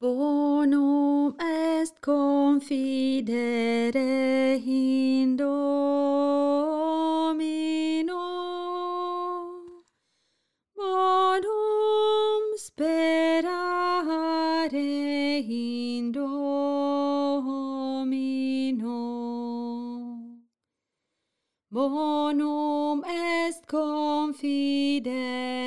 Bonum est confidere in Domino. Bonum sperare in Domino. Bonum est confidere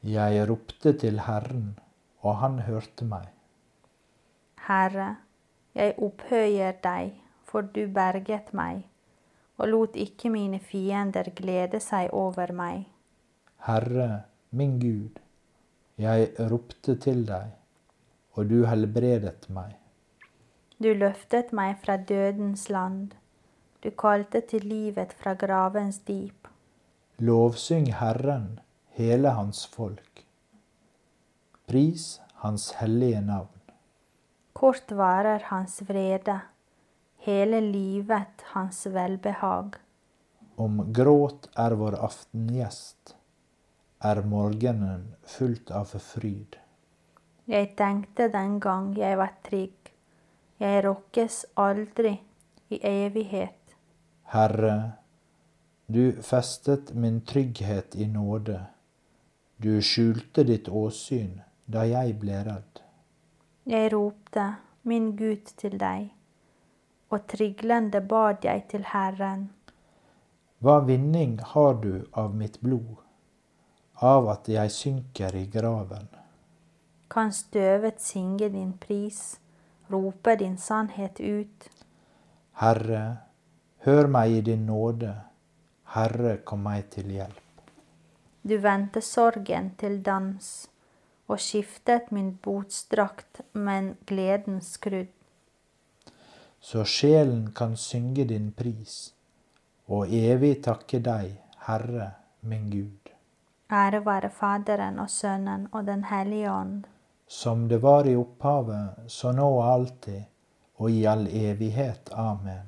Jeg ropte til Herren, og han hørte meg. Herre, jeg opphøyer deg, for du berget meg, og lot ikke mine fiender glede seg over meg. Herre, min Gud, jeg ropte til deg, og du helbredet meg. Du løftet meg fra dødens land, du kalte til livet fra gravens dyp. Lovsyng Herren, hele hans folk. Pris hans hellige navn. Kort varer hans vrede, hele livet hans velbehag. Om gråt er vår aftengjest, er morgenen fullt av fryd. Jeg tenkte den gang jeg var trygg, jeg rokkes aldri i evighet. Herre, du festet min trygghet i nåde. Du skjulte ditt åsyn da jeg ble redd. Jeg ropte, min Gud, til deg, og triglende bad jeg til Herren. Hva vinning har du av mitt blod, av at jeg synker i graven? Kan støvet synge din pris, rope din sannhet ut? Herre, hør meg i din nåde. Herre, kom meg til hjelp. Du vendte sorgen til dans og skiftet min botsdrakt en gledens skrudd. Så sjelen kan synge din pris, og evig takke deg, Herre, min Gud. Ære være Faderen og Sønnen og Den hellige ånd, Som det var i opphavet, så nå og alltid, og i all evighet. Amen.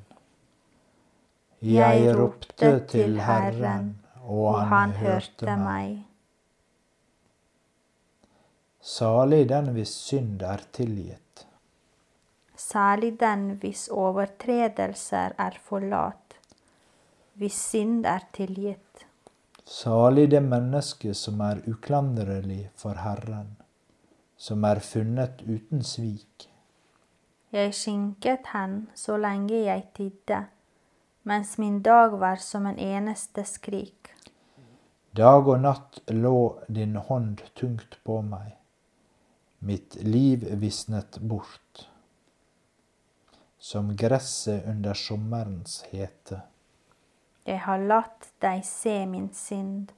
Jeg ropte til Herren, og han hørte meg. Salig den hvis synd er tilgitt. Salig den hvis overtredelser er forlatt, hvis synd er tilgitt. Salig det menneske som er uklanderlig for Herren, som er funnet uten svik. Jeg skinket hen så lenge jeg tidde, mens min dag var som en eneste skrik. Dag og natt lå din hånd tungt på meg. Mitt liv visnet bort. Som gresset under sommerens hete. Jeg har latt deg se min synd,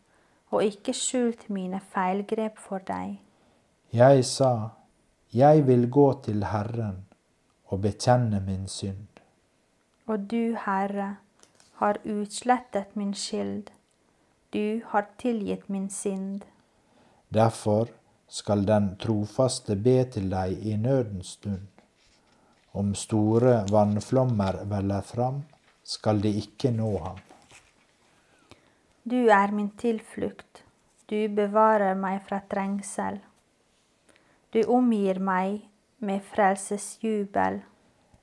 og ikke skjult mine feilgrep for deg. Jeg sa, jeg vil gå til Herren og bekjenne min synd. Og du, Herre, har utslettet min skyld. Du har tilgitt min synd. Derfor skal den trofaste be til deg i nødens stund. Om store vannflommer veller fram, skal de ikke nå ham. Du er min tilflukt, du bevarer meg fra trengsel. Du omgir meg med frelsesjubel.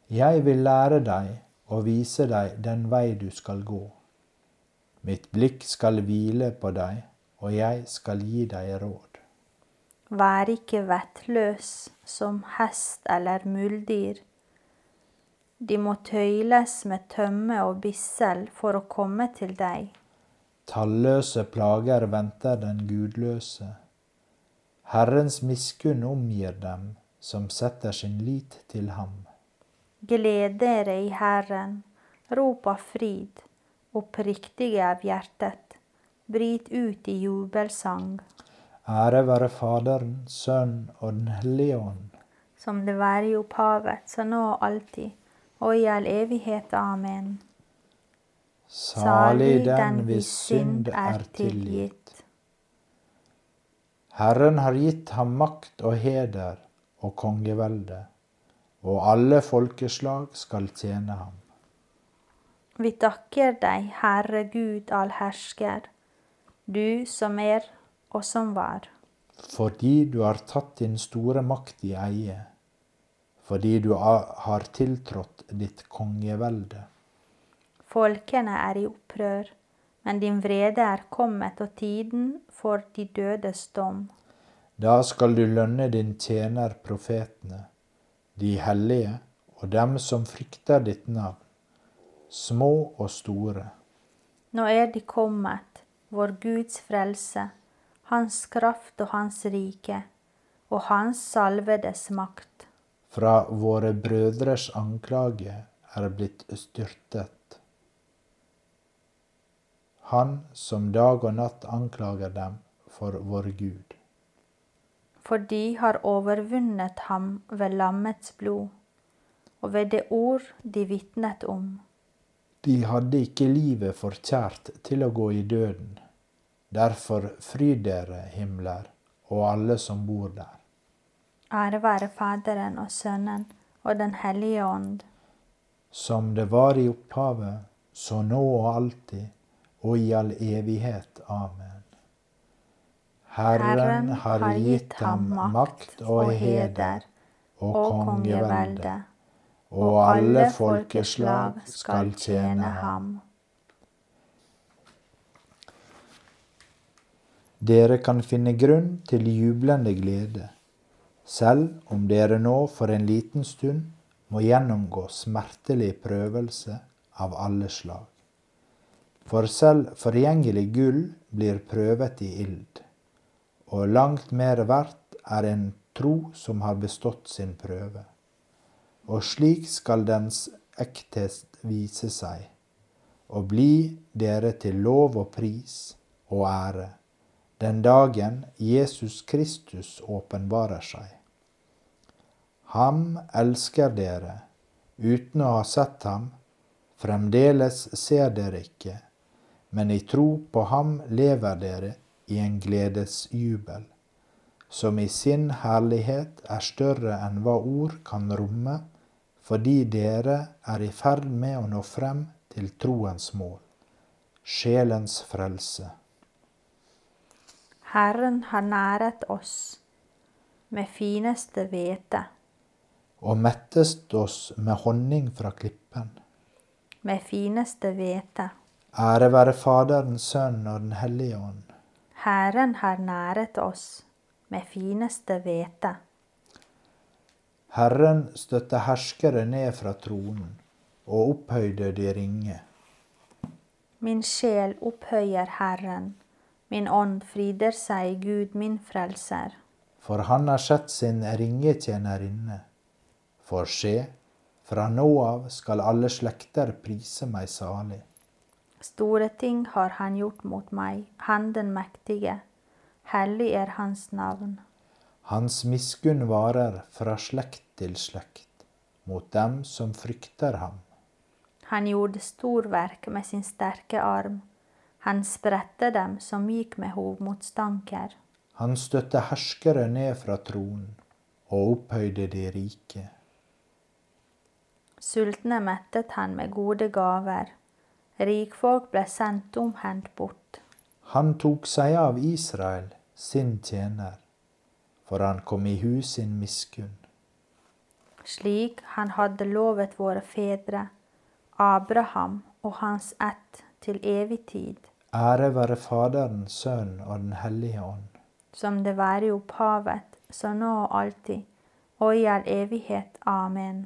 Jeg vil lære deg og vise deg den vei du skal gå. Mitt blikk skal hvile på deg, og jeg skal gi deg råd. Vær ikke vettløs som hest eller muldyr. De må tøyles med tømme og bissel for å komme til deg. Talløse plager venter den gudløse. Herrens miskunn omgir dem som setter sin lit til ham. Gled dere i Herren, rop av fryd, oppriktige av hjertet, bryt ut i jubelsang. Ære være Faderen, Sønn og Den hellige ånd. Som det var i opphavet, så nå og alltid, og i all evighet. Amen. Salig den hvis synd er tilgitt. Herren har gitt ham makt og heder og kongevelde, og alle folkeslag skal tjene ham. Vi takker deg, Herre Gud allhersker, du som er og som var. Fordi du har tatt din store makt i eie, fordi du har tiltrådt ditt kongevelde. Folkene er i opprør, men din vrede er kommet, og tiden for de dødes dom. Da skal du lønne din tjener profetene, de hellige og dem som frykter ditt navn, små og store. Nå er de kommet, vår Guds frelse, hans kraft og hans rike, og hans salvedes makt. Fra våre brødres anklage er blitt styrtet. Han som dag og natt anklager dem for vår Gud. For de har overvunnet ham ved lammets blod, og ved det ord de vitnet om. De hadde ikke livet for kjært til å gå i døden. Derfor fryd dere, himler, og alle som bor der. Ære være Faderen og Sønnen og Den hellige ånd. Som det var i opphavet, så nå og alltid, og i all evighet. Amen. Herren har gitt ham makt og heder og kongevelde, og alle folkeslag skal tjene ham. Dere kan finne grunn til jublende glede, selv om dere nå for en liten stund må gjennomgå smertelig prøvelse av alle slag. For selv forgjengelig gull blir prøvet i ild, og langt mer verdt er en tro som har bestått sin prøve. Og slik skal dens ektest vise seg, og bli dere til lov og pris og ære den dagen Jesus Kristus åpenbarer seg. Ham elsker dere, uten å ha sett ham, fremdeles ser dere ikke, men i tro på ham lever dere i en gledesjubel, som i sin herlighet er større enn hva ord kan romme, fordi dere er i ferd med å nå frem til troens mål, sjelens frelse. Herren har næret oss med fineste hvete. Og mettest oss med honning fra klippen. Med fineste hvete. Ære være Faderen, Sønnen og Den hellige ånd. Herren har næret oss med fineste hvete. Herren støtte herskere ned fra tronen og opphøyde de ringe. Min sjel opphøyer Herren. Min ånd fryder seg i Gud, min frelser. For han har sett sin ringetjenerinne. For se, fra nå av skal alle slekter prise meg salig. Store ting har han gjort mot meg, han den mektige. Hellig er hans navn. Hans miskunn varer fra slekt til slekt, mot dem som frykter ham. Han gjorde storverk med sin sterke arm. Han spredte dem som gikk med hovmotstanker. Han støtte herskere ned fra tronen og opphøyde de rike. Sultne mettet han med gode gaver. Rikfolk ble sendt omhendt bort. Han tok seg av Israel, sin tjener, for han kom i hu sin miskunn. Slik han hadde lovet våre fedre, Abraham og hans ett til evig tid. Ære være Faderen, Sønnen og Den hellige ånd. Som det være i opphavet, så nå og alltid, og i all evighet. Amen.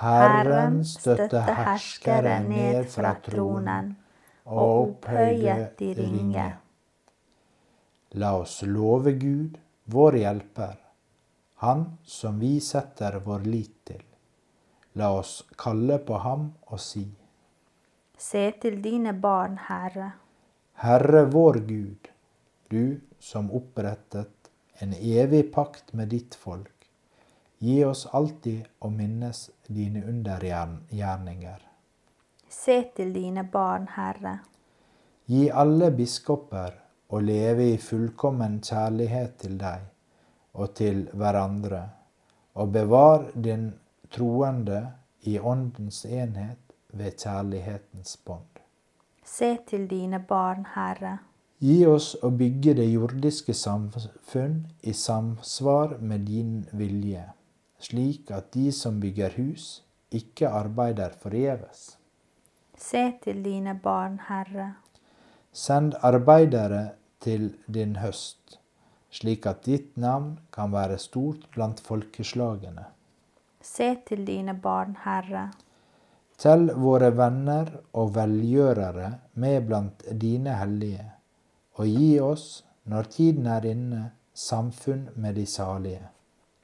Herren støtte herskere ned fra tronen og opphøye de ringe. La oss love Gud, vår hjelper, Han som vi setter vår lit til. La oss kalle på ham og si. Se til dine barn, Herre. Herre vår Gud, du som opprettet en evig pakt med ditt folk. Gi oss alltid å minnes dine undergjerninger. Se til dine barn, Herre. Gi alle biskoper å leve i fullkommen kjærlighet til deg og til hverandre, og bevar din troende i åndens enhet ved kjærlighetens bånd. Se til dine barn, Herre. Gi oss å bygge det jordiske samfunn i samsvar med din vilje, slik at de som bygger hus, ikke arbeider forgjeves. Se til dine barn, Herre. Send arbeidere til din høst, slik at ditt navn kan være stort blant folkeslagene. Se til dine barn, Herre. Tell våre venner og velgjørere med blant dine hellige, og gi oss, når tiden er inne, samfunn med de salige.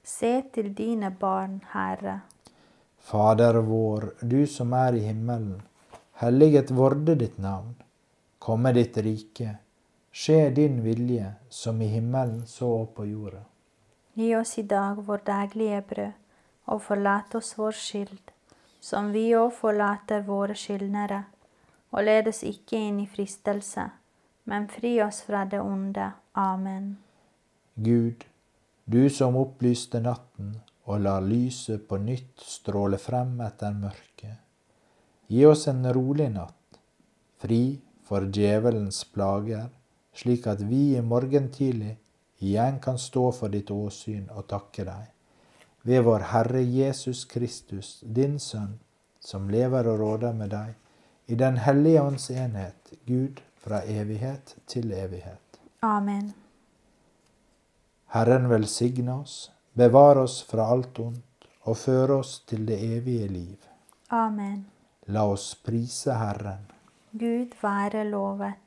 Se til dine barn, Herre. Fader vår, du som er i himmelen. Helliget vorde ditt navn. Komme ditt rike. Skje din vilje, som i himmelen så på jorda. Gi oss i dag vår daglige brød, og forlat oss vår skyld, som vi òg forlater våre skyldnere. Og led oss ikke inn i fristelse, men fri oss fra det onde. Amen. Gud, du som opplyste natten og lar lyset på nytt stråle frem etter mørket. Gi oss en rolig natt, fri for djevelens plager, slik at vi i morgen tidlig igjen kan stå for ditt åsyn og takke deg. Ved vår Herre Jesus Kristus, din Sønn, som lever og råder med deg, i Den hellige ånds enhet, Gud, fra evighet til evighet. Amen. Herren velsigne oss, bevare oss fra alt ondt og føre oss til det evige liv. Amen. La oss prise Herren. Gud være lovet.